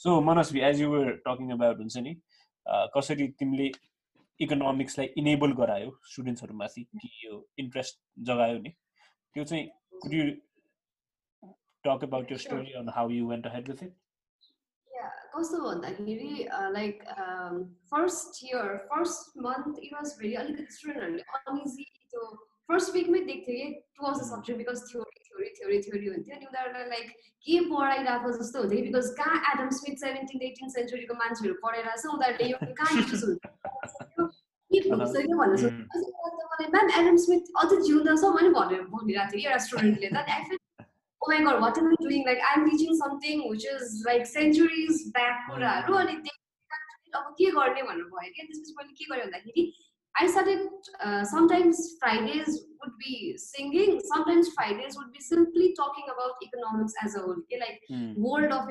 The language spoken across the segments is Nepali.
so Manaswi as you were talking about हुन्छ नि कसरी तिमीले इकोनोमिक्सलाई इनेबल गरायो स्टुडेन्ट्सहरूमाथि कि यो इन्ट्रेस्ट जगायो नि त्यो चाहिँ could you talk about your story on how you went ahead with it कस्तो भन्दाखेरि like first year first month it was very अलिकति स्टुडेन्टहरूले अनइजी त्यो फर्स्ट विकमै देख्थ्यो कि to was a subject because theory theory theory theory हुन्थ्यो अनि उनीहरूलाई लाइक के पढाइरहेको जस्तो हुन्थ्यो बिकज कहाँ एडम स्मिथ सेभेन्टिन एटिन सेन्चुरीको मान्छेहरू पढाइरहेको छ उनीहरूले यो कहाँ युज हुन्छ के भइसक्यो भनेर सोध्नु म्याम एडम स्मिथ अझै जिउँदछ भने भनेर भनिरहेको थियो एउटा स्टुडेन्टले त आई oh कुराहरू। अनि अब के गर्ने भन्नु भयो क्या त्यसपछि मैले के गरेँ भन्दाखेरि I started uh, sometimes Fridays would be singing, sometimes Fridays would be simply talking about economics as a whole. Okay? Like mm. world of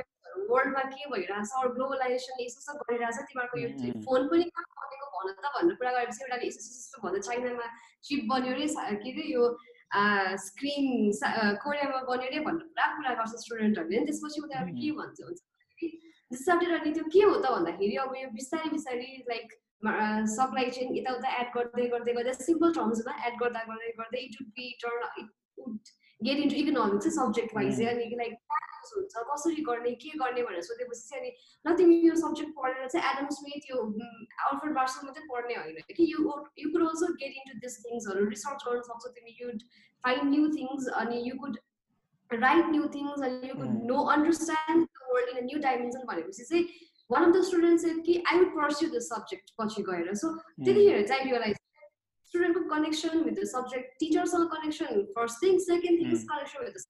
वर्ल्डमा के भइरहेछ अरू ग्लोबलाइजेसनले यस्तो यस्तो गरिरहेछ तिमीहरूको यो फोन पनि कहाँ बनेको भन त भन्ने कुरा गरेपछि एउटा यस्तो यस्तो भन्दा चाइनामा चिप बन्यो अरे के अरे यो स्क्रिन कोरियामा बन्यो अरे भनेर पुरा कुरा गर्छ स्टुडेन्टहरूले त्यसपछि उनीहरू के भन्छ हुन्छ सटेर अनि त्यो के हो त भन्दाखेरि अब यो बिस्तारै बिस्तारै लाइक सप्लाई चेन यताउता एड गर्दै गर्दै गर्दै सिम्पल टर्म्समा एड गर्दा गर्दै गर्दै it would be turn it would get into economics चाहिँ सब्जेक्ट वाइज अनि लाइक हुन्छ कसरी गर्ने के गर्ने भनेर सोधेपछि चाहिँ अनि न तिमी यो सब्जेक्ट पढेर चाहिँ एडम स्मिथ यो आउटफोर्ड बार्सल मात्रै पढ्ने होइन कि you you could also get into this थिङ्सहरू research गर्न सक्छौ तिमी यु फाइन्ड न्यू थिङ्स अनि you could right new things अनि you could know understand the world in a new dimension भनेपछि चाहिँ वान अफ द स्टुडेन्ट्स कि I would pursue the subject पछि गएर सो त्यतिखेर चाहिँ realise स्टुडेन्टको connection with the subject टिचरसँग connection first thing second thing is connection with the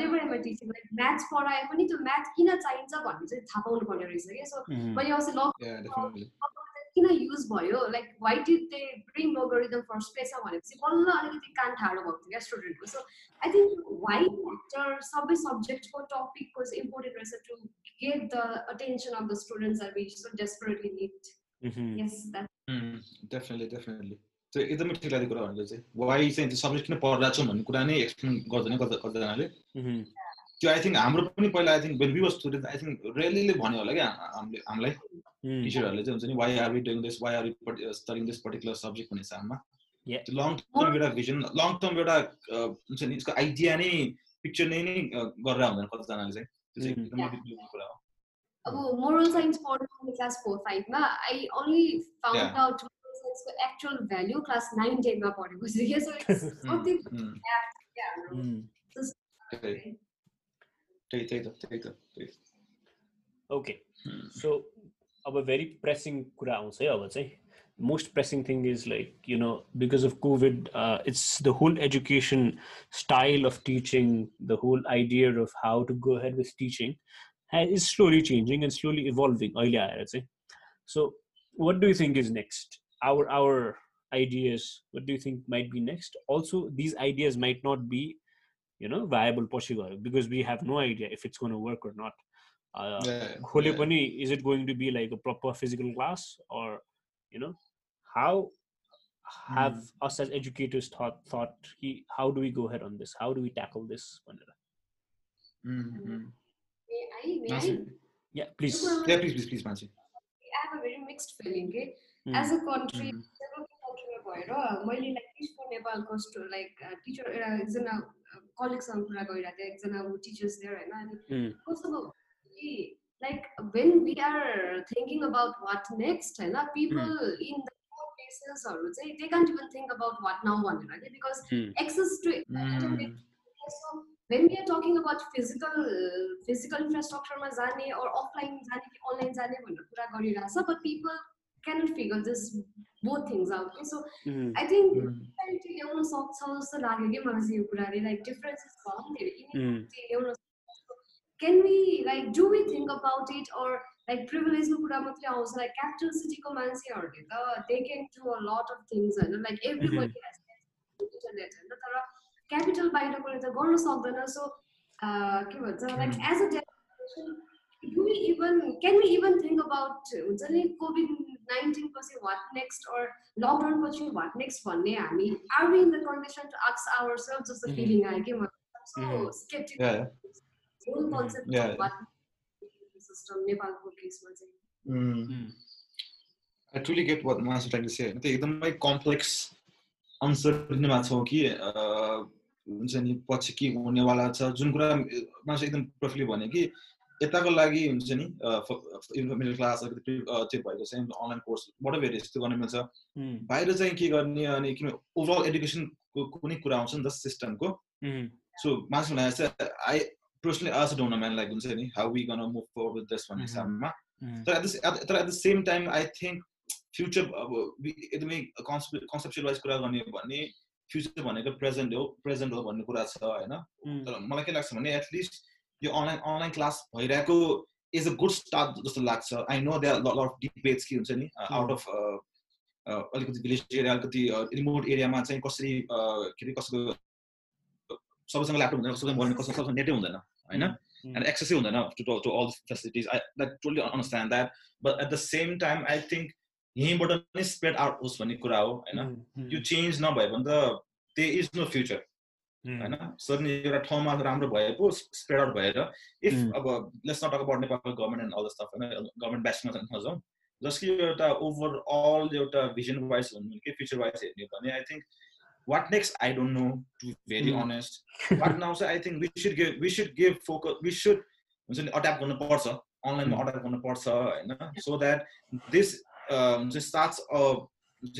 whatever am teaching like maths पढाए पनि त्यो म्याथ किन चाहिन्छ भन्ने चाहिँ थाहा पाउनु पर्ने रहेछ क्या सो मैले अस्ति लग किन युज भयो? Like why did they bring logarithm for स्पेसमा भनेपछि बल्ल अलिकति कान ठाडो भएको थियो क्या स्टुडेन्टको so I think why factor सबै सब्जेक्टको टपिकको चाहिँ इम्पोर्टेन्ट रहेछ to get the attention of the students are which so desperately need yes definitely definitely त्यो एकदमै ठिक लागेको कुरा भनेको चाहिँ। वाइ चाहिँ सब्जेक्ट किन पढिरहेको छौँ भन्ने कुरा नै एक्सप्लेन गर्दैन गर्दैनाले त्यो आई थिङ्क हाम्रो पनि पहिला I think when we was student I think रेलीले भन्यो होला क्या हामीले हामीलाई टिचरहरूले चाहिँ हुन्छ नि why are we doing this why are studying this particular subject भन्ने हिसाबमा त्यो लङ टर्म एउटा भिजन लङ टर्म एउटा हुन्छ नि यसको आइडिया नै पिक्चर नै नै गरेर हुँदैन कतिजनाले चाहिँ। त्यो चाहिँ एकदमै कुरा हो। अब मोरल साइन्स पढ्नु क्लास फोर फाइभमा आई ओन्ली फाउन्ड आउट त्यसको एक्चुअल भ्याल्यु क्लास नाइन टेनमा पढेपछि के okay so अब भेरी प्रेसिङ कुरा आउँछ है अब चाहिँ most pressing thing is like you know because of covid uh, it's the whole education style of teaching the whole idea of how to go ahead with teaching is slowly changing and slowly evolving so what do you think is next our our ideas what do you think might be next also these ideas might not be you know viable because we have no idea if it's going to work or not uh, yeah, yeah. is it going to be like a proper physical class or you know how have mm. us as educators thought thought he, how do we go ahead on this how do we tackle this mm-hmm. may I, may I? yeah please yeah please please please Mansi. I have a very mixed feeling okay? As a country developing कन्ट्रीमा भएर मैले लाइक टिचर नेपालको लाइक टिचर एउटा एकजना कलिगसँग कुरा गरिरहेको थिएँ एकजना टिचर्स थियो होइन? अनि कस्तो भयो like when we are thinking about what next होइन? पिपल इन द प्लेसेसहरू चाहिँ they can't even think about what now भनेर कि because access to we are talking about physical physical infrastructure ma jane or offline jane ki online jane bhanne kura गरिरहेछ but people cannot figure this both things out. Okay? So mm-hmm. I think ल्याउन सक्छ जस्तो लाग्यो कि मलाई चाहिँ यो कुराले लाइक डिफरेन्सेस छ नि धेरै ल्याउन can we like do we think about it or like प्रिभिलेजको कुरा मात्रै आउँछ लाइक क्यापिटल सिटीको मान्छेहरूले त they can do a lot of things होइन लाइक एभ्रिबडी हेज इन्टरनेट होइन तर क्यापिटल बाहिरकोले त गर्न सक्दैन सो के भन्छ like as a development do we even can we even think about COVID nineteen what next or lockdown what next one I mean are we in the condition to ask ourselves just the mm-hmm. feeling I give I'm so mm-hmm. skeptical yeah. whole concept yeah. of what what मासु लाइक से होइन त्यो एकदमै कम्प्लेक्स अनसर्टिनमा छौँ कि हुन्छ नि पछि के हुनेवाला छ जुन कुरा मान्छे एकदम प्रोफिटली भन्यो कि यताको लागि हुन्छ नि मिडल क्लास अलिकति त्यो भएको चाहिँ अनलाइन कोर्सबाट भेट यस्तो गर्न मिल्छ। बाहिर चाहिँ के गर्ने अनि किन ओभरअल एडुकेसनको कुनै कुरा आउँछ नि त सिस्टमको सो मान्छे भने चाहिँ आई पर्सनली आज डोन्ट म्यान लाइक हुन्छ नि how we gonna move for with this भन्ने हिसाबमा तर एट तर at the same time I think future अब एकदमै कन्सेप्सुअल वाइज कुरा गर्ने भने फ्युचर भनेको प्रेजेन्ट हो प्रेजेन्ट हो भन्ने कुरा छ होइन? तर मलाई के लाग्छ भने एटलिस्ट यो अनलाइन अनलाइन क्लास भइरहेको इज अ गुड स्टार्ट जस्तो लाग्छ। I know they lot of debates के हुन्छ नि आउट अफ अलिकति भिलेज एरिया अलिकति रिमोट एरियामा चाहिँ कसरी के अरे कसैको सबैसँग ल्यापटप हुँदैन सबैसँग गर्ने कसैसँग सबैसँग नेटै हुँदैन होइन? एन्ड एक्सेसै हुँदैन to to all facilities I like totally understand that but at the same time I think यहीँबाट नै स्प्रेड आउट होस् भन्ने कुरा हो होइन? यो चेन्ज नभयो भने त दे इज नो फ्युचर होइन सडन एउटा ठाउँमा राम्रो भए पो स्प्रेड आउट भएर इफ अब लेट्स नट अबाउट नेपालको government and all the stuff होइन गभर्मेन्ट ब्यासमा नजाउँ जसको एउटा ओभरअल एउटा भिजन वाइज हुनु कि फ्युचर वाइज हेर्ने भने I think i don't know to be very mm. honest but now so i think we should give we should give focus we should हुन्छ नि अट्याक गर्नुपर्छ अनलाइनमा अट्याक गर्नुपर्छ होइन सो द्याट दिस चाहिँ स्टार्ट्स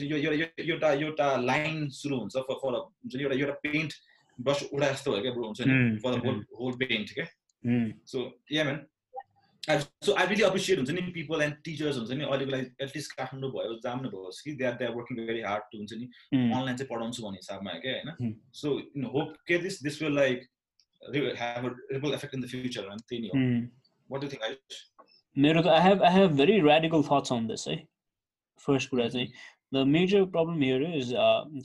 यो एउटा एउटा लाइन सुरु हुन्छ फर फर हुन्छ नि एउटा एउटा पेन्ट ब्रस उडा जस्तो भयो क्या ब्रो हुन्छ नि for the whole whole paint क्या so yeah man so I really appreciate हुन्छ नि पिपल एन्ड टिचर्स हुन्छ नि अहिलेको लागि एटलिस्ट काठमाडौँ भयो जाम्नु भयो कि they are they are working very hard हुन्छ नि अनलाइन चाहिँ पढाउँछु भन्ने हिसाबमा क्या होइन सो इन होप के this this will like a ripple effect in the future and त्यही हो what do you think Ayush? मेरो त I have I have very radical thoughts on this है फर्स्ट कुरा चाहिँ The major problem here is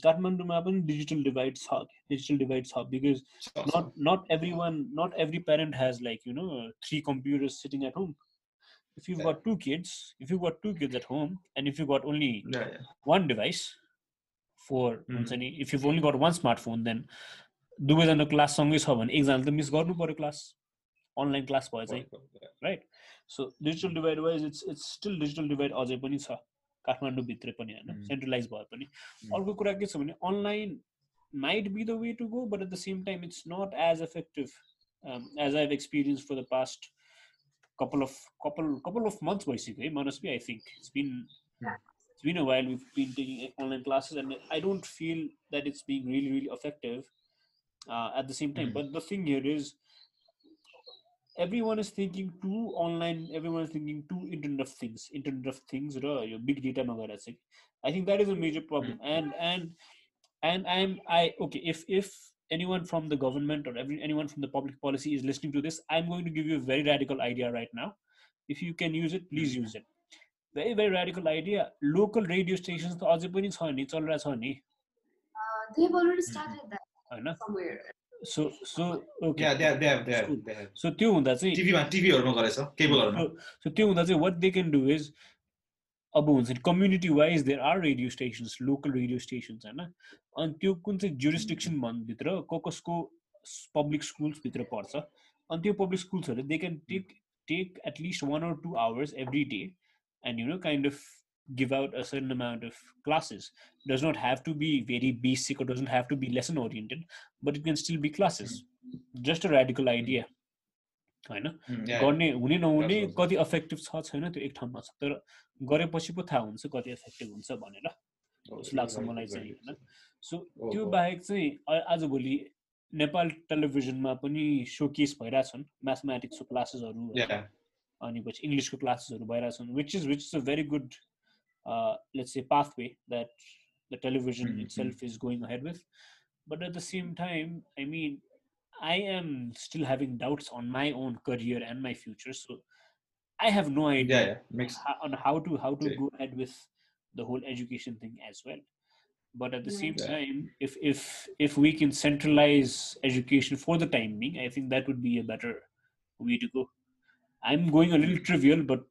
काठमाडौँमा पनि डिजिटल डिभाइड छ डिजिटल डिभाइड छ because not not every one not every parent has like you know three computers sitting at home if you've got two kids, if you've got two kids at home, and if you've got only yeah, yeah. one device for mm. if you've only got one smartphone, then दुवैजना क्लास सँगै छ भने एकजना त मिस गर्नु पऱ्यो क्लास अनलाइन क्लास भयो चाहिँ right so digital divide wise it's it's still digital divide अझै पनि छ काठमाडौँभित्रै पनि होइन सेन्ट्रलाइज भए पनि अर्को कुरा के छ भने online might be the way to go but at the same time it's not as effective as I have experience for the past couple of couple couple of months basically honestly i think it's been it's been a while we've been taking online classes and i don't feel that it's being really really effective uh, at the same time mm-hmm. but the thing here is everyone is thinking too online everyone is thinking too internet of things internet of things your big data i think. That is a hmm. major problem. Hmm. And and and i'm i okay if if anyone from the government or every, anyone from the public policy is listening to this i'm going to give you a very radical idea right now. If you can use it please hmm. use it. Very very radical idea. Local radio stations the uh, they've already started that mm-hmm. somewhere. So so okay so त्यो हुँदा चाहिँ टिभीमा टिभीहरुमा गरेछ केबलहरुमा सो त्यो हुँदा चाहिँ what they can do is अब हुन्छ नि community wise there are radio stations local radio stations होइन अनि त्यो कुन चाहिँ जुरिस्टिक्सन भन्भित्र को कसको पब्लिक स्कुल्सभित्र पर्छ अनि त्यो public स्कुल्सहरू they can take take at least one or two hours every day and you know kind of give out a certain amount of classes. It does not have to be very basic or doesn't have to be lesson oriented, but it can still be classes. Just a radical idea. होइन गर्ने हुने नहुने कति इफेक्टिभ छ छैन त्यो एक ठाउँमा छ तर गरेपछि पो थाहा हुन्छ कति इफेक्टिभ हुन्छ भनेर जस्तो लाग्छ मलाई चाहिँ होइन सो त्यो बाहेक चाहिँ आजभोलि नेपाल टेलिभिजनमा पनि सोकेस भइरहेछन् म्याथमेटिक्सको क्लासेसहरू अनि पछि इङ्ग्लिसको क्लासेसहरू भइरहेछन् which is which is a very good uh, let's say pathway that the television mm-hmm. itself is going ahead with but at the same time i mean i am still having doubts on my own career and my future so i have no idea yeah, yeah. How, on how to how to go ahead with the whole education thing as well but at the same yeah. time if if if we can centralize education for the time being i think that would be a better way to go i'm going a little trivial but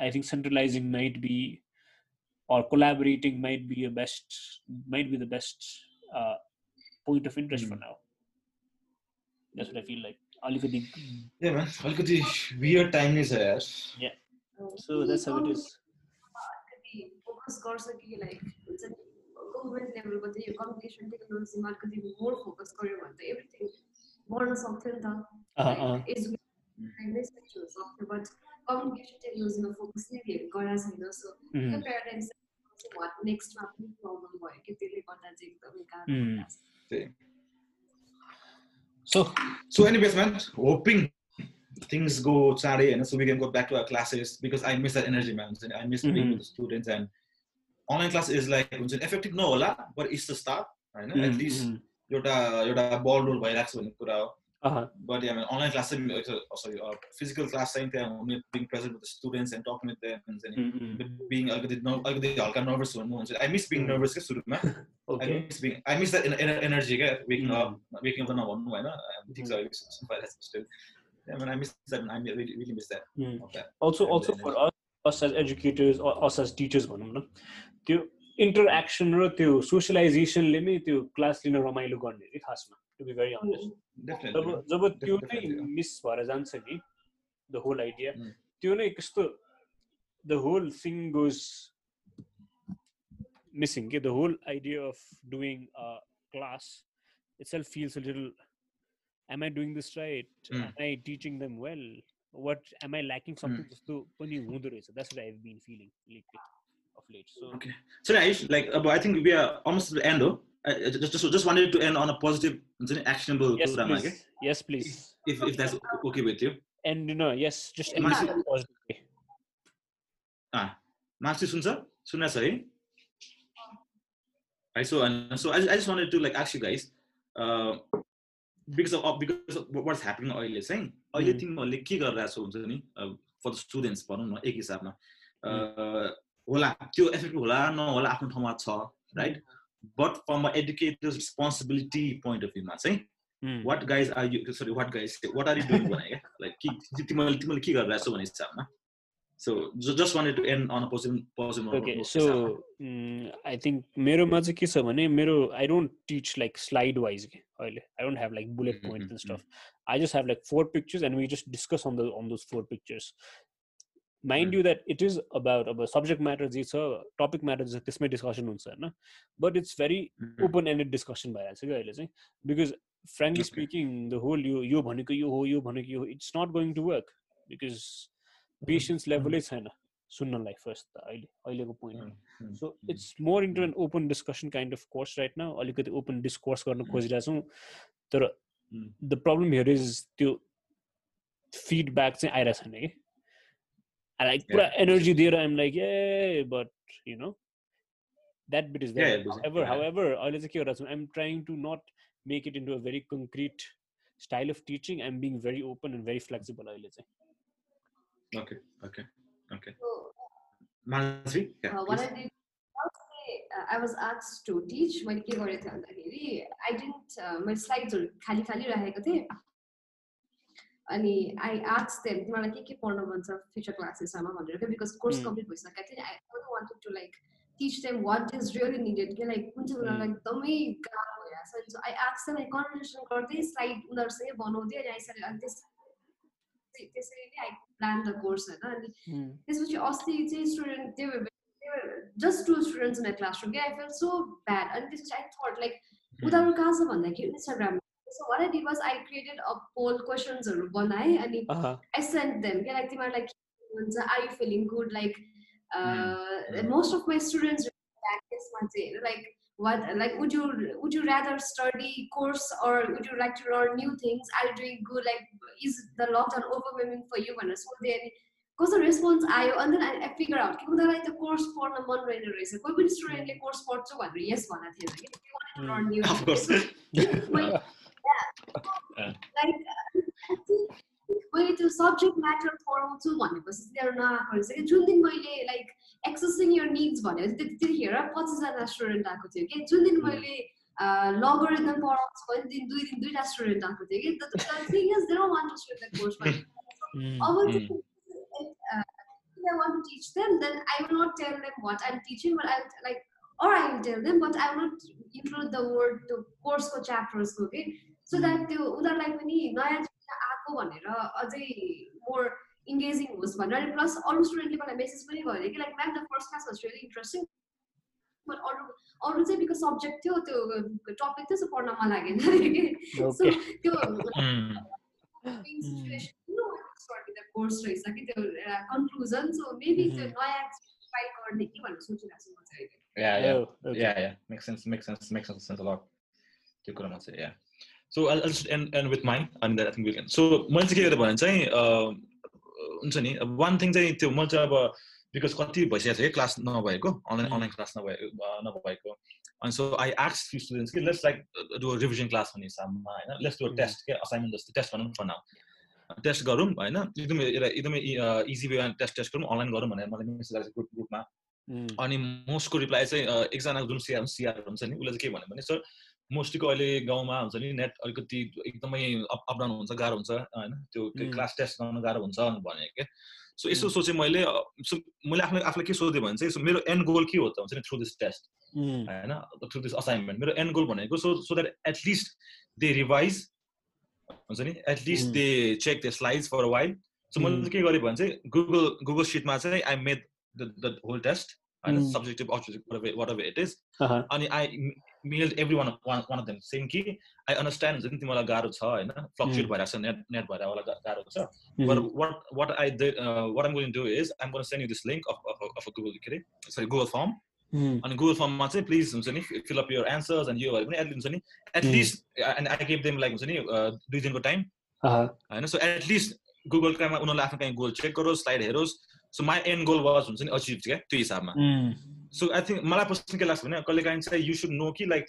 i think centralizing might be or collaborating might be a best might be the best uh, point of interest mm. for hmm. now that's what i feel like अलिकति अलिकति वियर टाइम नै छ यार so that's how it is focus गर्छ कि लाइक हुन्छ नि गभर्मेन्ट लेभलको चाहिँ यो कम्युनिकेसन टेक्नोलोजीमा अलिकति मोर फोकस गर्यो भने त एभ्रिथिङ बढ्न सक्थ्यो नि त एजुकेसन नै सक्थ्यो बट कम्युनिकेसन टेक्नोलोजीमा फोकस नै गरेको छैन सो त्यो प्याराडाइम नेक्स्टमा पनि प्रब्लम भयो कि त्यसले गर्दा चाहिँ एकदमै गाह्रो So, so anyways, man, hoping things go chare and so we can go back to our classes because I miss that energy, man. I miss mm-hmm. being with the students and online class is like effective no होला but it's the start होइन at least एउटा एउटा बल रोल भइरहेको छ भन्ने कुरा हो But yeah, I mean, online class, uh, sorry, uh, physical class saying that being present with the students and talking with them and mm-hmm. being a little nervous I miss being nervous okay. I miss being I miss that energy waking up waking up now one I think so still yeah, I mean, I miss that I really, really miss that mm. okay. also also for us us as educators or us as teachers भनौँ न त्यो इन्टरेक्सन र त्यो सोसियलाइजेसनले नै त्यो क्लास लिन रमाइलो गर्ने कि खासमा टु बी भेरी अनेस्ट जब जब त्यो नै मिस भएर जान्छ नि द होल आइडिया त्यो नै कस्तो the whole thing goes missing के the whole idea of doing class itself feels little am I doing this right am I teaching them well what am I lacking something जस्तो पनि हुँदो रहेछ that's I have been feeling lately of late. So okay. So Aish, like, uh, I think we are almost at the end. Though. I just, just just wanted to end on a positive, actionable yes, program. Please. Yes, please. If, if that's okay with you. And you know, yes, just end positive. Ah, Maxi sunsa, sunna sorry. Right. So and so I, I just wanted to like ask you guys, uh, because of because of what's happening अहिले चाहिँ अहिले तिमीहरूले के गरिरहेको छौ हुन्छ नि फर द स्टुडेन्ट्स भनौँ न एक हिसाबमा होला त्यो इफेक्टिभ होला नहोला आफ्नो ठाउँमा छ right but from a educator's responsibility point of भ्यूमा चाहिँ what guys are you sorry what guys what are you doing भने क्या लाइक कि तिमीले तिमीले के गरिरहेको छौ भन्ने हिसाबमा so just wanted to end on a positive positive okay so I think मेरोमा चाहिँ के छ भने मेरो I don't teach like slide wise के अहिले I don't have like bullet point and stuff I just have like four pictures and we just discuss on the on those four pictures mind you that it is about अब सब्जेक्ट म्याटर जे छ टपिक म्याटर जे छ त्यसमै डिस्कसन हुन्छ होइन but it's very open ended discussion भइरहेको छ कि अहिले चाहिँ because frankly speaking the whole यो यो भनेको यो हो यो भनेको यो हो it's not going to work because patience लेभलै छैन सुन्नलाई फर्स्ट त अहिले अहिलेको point so it's more into an open discussion kind of course right न अलिकति ओपन डिस्कोर्स गर्न खोजिरहेछौँ तर द प्रब्लम हेयर इज त्यो फिडब्याक चाहिँ आइरहेको छैन कि I like yeah. put energy there. I'm like, yeah, but you know, that bit is there. Yeah, however, yeah. however, I'm trying to not make it into a very concrete style of teaching. I'm being very open and very flexible. Okay, okay, okay. So, Mansi, yeah, uh, what I did, uh, I was asked to teach. I didn't, uh, my slides are khali khali अनि आई आर्ट्स देम तिमीलाई के के पढ्नु मन छ फ्युचर क्लासेसमा भनेर क्या बिकज कोर्स कम्प्लिट भइसकेको थियो I don't wanted to like teach them what is really needed के लाइक कुन चाहिँ उनीहरूलाई एकदमै गाह्रो भइरहेको छ। सो आई आर्ट्स लाइक कन्भर्सेसन गर्दै स्लाइड उनीहरूसँगै बनाउँदै अनि आइसकेर अनि त्यस त्यसरी नै आई प्लान द कोर्स होइन? अनि त्यसपछि अस्ति चाहिँ स्टुडेन्ट त्यो just two students in classroom क्या आई फेल सो ब्याड अनि त्यसपछि आई थट लाइक उनीहरू कहाँ छ भन्दाखेरि Instagram so what I did was I created a poll questions बनाएँ अनि uh-huh. I sent them क्या like तिमीहरूलाई के हुन्छ are you feeling good like uh, mm. most of my students त्यसमा चाहिँ like what like would you would you rather study course or would you like to learn new things are you doing good like is the lockdown overwhelming for you भनेर सोध्दै अनि कस्तो रेस्पोन्स आयो अनि देन आई फिगर आउट कि उनीहरूलाई त कोर्स पढ्न मन रहेन रहेछ कोही पनि स्टुडेन्टले कोर्स पढ्छु भनेर यस भनेको थिएन कि लाइक मैले त्यो सब्जेक्ट म्याटर पढाउँछु भनेपछि तिनीहरू नआएको रहेछ कि जुन दिन मैले लाइक एक्सेसिङ यर निड्स भनेर त्यतिखेर पच्चिसजना स्टुडेन्ट आएको थियो कि जुन दिन मैले लगरिदम पढाउँछु भने दिन दुई दिन दुईवटा स्टुडेन्ट आएको थियो कि thing is there one two student course अब I want to teach them, then I will not tell them what I'm teaching, but I'll like, or I will tell them, but I will not include the word the course for chapters. Okay, So that त्यो उनीहरूलाई पनि नयाँ भएको भनेर अझै मोर इङ्गेजिङ होस् भनेर। प्लस अरू स्टुडेन्टले मलाई मेसेज पनि गर्यो कि like ma'am the first class was really interesting but अरू अरू चाहिँ बिकज सब्जेक्ट थियो त्यो टपिक थियो सो पढ्न मन लागेन। कि सो त्यो कोर्स रहेछ कि त्यो कन्क्लुजन सो मेबी त्यो नयाँ ट्राई गर्ने कि भनेर सोचिरहेको छु म चाहिँ। Yeah, yeah, yeah, yeah. Makes sense. Makes sense. Makes sense a lot. त्यो कुरामा चाहिँ just end, end with mine and then I think we'll end. So मैले चाहिँ के गरेँ भने चाहिँ हुन्छ नि वान थिङ चाहिँ त्यो मैले चाहिँ अब बिकज कति भइसकेको छ कि क्लास नभएको अनलाइन अनलाइन क्लास नभएको। नभएको अनि सो आई आक्स फ्यु स्टुडेन्ट्स कि let's like do revision class भन्ने हिसाबमा होइन? लेट्स डु टेस्ट के असाइनमेन्ट जस्तो टेस्ट भनौँ फर टेस्ट गरौँ होइन? एकदमै एकदमै इजी वे टेस्ट टेस्ट गरौँ अनलाइन गरौँ भनेर मलाई मेसेज आएको ग्रुप ग्रुपमा अनि मोस्टको रिप्लाई चाहिँ एकजना जुन सिआर सिआर हुन्छ नि उसले चाहिँ के भन्यो भने सर मोस्टलीको अहिले गाउँमा हुन्छ नि नेट अलिकति एकदमै अप अप डाउन हुन्छ गाह्रो हुन्छ होइन? त्यो क्लास टेस्ट गर्न गाह्रो हुन्छ भने क्या सो यसो सोचेँ मैले मैले आफ्नो आफूलाई के सोधेँ भने चाहिँ मेरो एन्ड गोल के हो त हुन्छ नि थ्रु दिस टेस्ट होइन? थ्रु दिस असाइनमेन्ट मेरो एन्ड गोल भनेको so so that at least they revise हुन्छ नि? At least they check the slides for while so मैले के गरेँ भने चाहिँ गुगल गुगल सिटमा चाहिँ I made the whole test होइन subjective objective whatever it is अनि I mailed every one one one of them same कि आई अन्डरस्ट्यान्ड हुन्छ नि तिमीलाई गाह्रो छ होइन फ्लक्चुएट भइरहेको छ नेट नेट भएर होला गाह्रो छ but what what I what am going do is I'm going send you this link of of Google के अरे सरी गुगल फर्म अनि गुगल फर्ममा चाहिँ प्लिज हुन्छ नि फिल अप युर एन्सर्स अनि यो भएर पनि एटलिस्ट हुन्छ नि at least and I gave them like हुन्छ नि दुई दिनको टाइम होइन सो एटलिस्ट गुगल काममा उनीहरूले आफ्नो कहीँ गोल चेक गरोस् slide हेरोस्। So my end goal was हुन्छ नि अचिभ क्या त्यो हिसाबमा। सो आई थिङ्क मलाई पर्सन के लाग्छ भने कहिले काहीँ चाहिँ यु सुड नो कि लाइक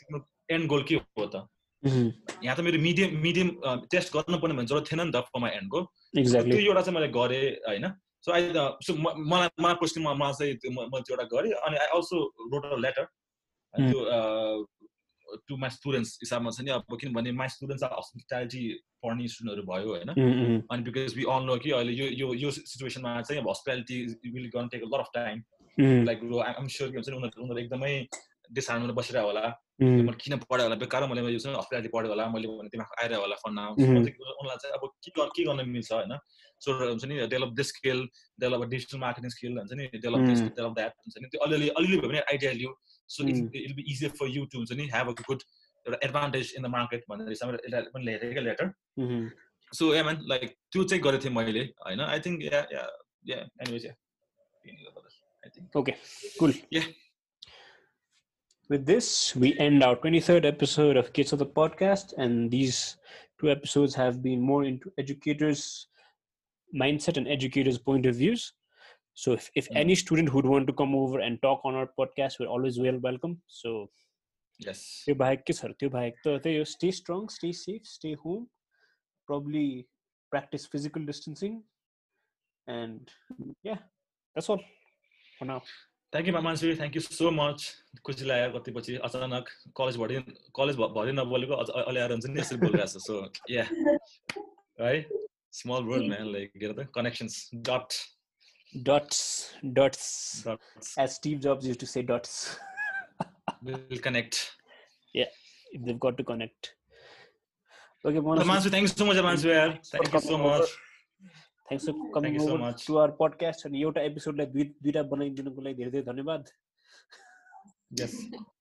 एन्ड गोल के हो त। यहाँ त मेरो मिडियम मिडियम टेस्ट गर्नु पर्ने भन्ने जरुरत थिएन नि त फर माई एन्ड गोल त्यो एउटा चाहिँ मैले गरेँ होइन। सो आई सो मलाई मलाई पर्सनली मलाई चाहिँ मैले त्यो एउटा गरेँ। अनि I also wrote a letter त्यो टु माई स्टुडेन्ट्स हिसाबमा छ नि अब किनभने माई स्टुडेन्ट्स आर हस्पिटालिटी पढ्ने स्टुडेन्टहरू भयो होइन अनि बिकज वी अल नो कि अहिले यो यो यो सिचुएसनमा चाहिँ अब hospitality will gonna take lot of time like I'm sure के हुन्छ नि उनीहरू उनीहरू एकदमै डिसहार्मोनीमा बसिरहेको होला। मैले किन पढायो होला? बेकार मैले यो चाहिँ हस्पिटालिटी पढ्यो होला मैले भने तिमीहरूको आइरहेको होला फन्ना उनीहरूलाई चाहिँ अब के के गर्न मिल्छ होइन? सो हुन्छ नि develop this skill develop digital marketing skill हुन्छ नि डेभलप डेभलप द्याट हुन्छ नि त्यो अलिअलि अलिअलि भयो भने idea Leo so it be easier for you to हुन्छ नि हेभ अ गुड एउटा एडभान्टेज इन द मार्केट भनेर हिसाबले पनि लेखेँ क्या letter so yeah man like त्यो चाहिँ गरेको थिएँ मैले होइन? I think yeah yeah yeah anyways yeah. Okay, cool. Yeah. With this, we end our 23rd episode of Kids of the Podcast, and these two episodes have been more into educators' mindset and educators' point of views. So, if, if mm. any student would want to come over and talk on our podcast, we're always well welcome. So, yes. Stay strong, stay safe, stay home. Probably practice physical distancing. And yeah, that's all for now. Thank you मामान्सु thank you so much खुसी लाग्यो कति पछि अचानक कलेज भरि कलेज भरि नबोलेको अहिले आएर हुन्छ नि यसरी बोलिरहेको छ सो या है स्मल वर्ड म्यान लाइक के त connections dot dots dots as steve jobs used to say dots will connect yeah they've got to connect okay Mansu, thank you so much Mansu yaar thank you so much Thanks for coming over to our podcast अनि एउटा एपिसोडलाई दुई दुईवटा बनाइदिनुको लागि धेरै धेरै धन्यवाद। यस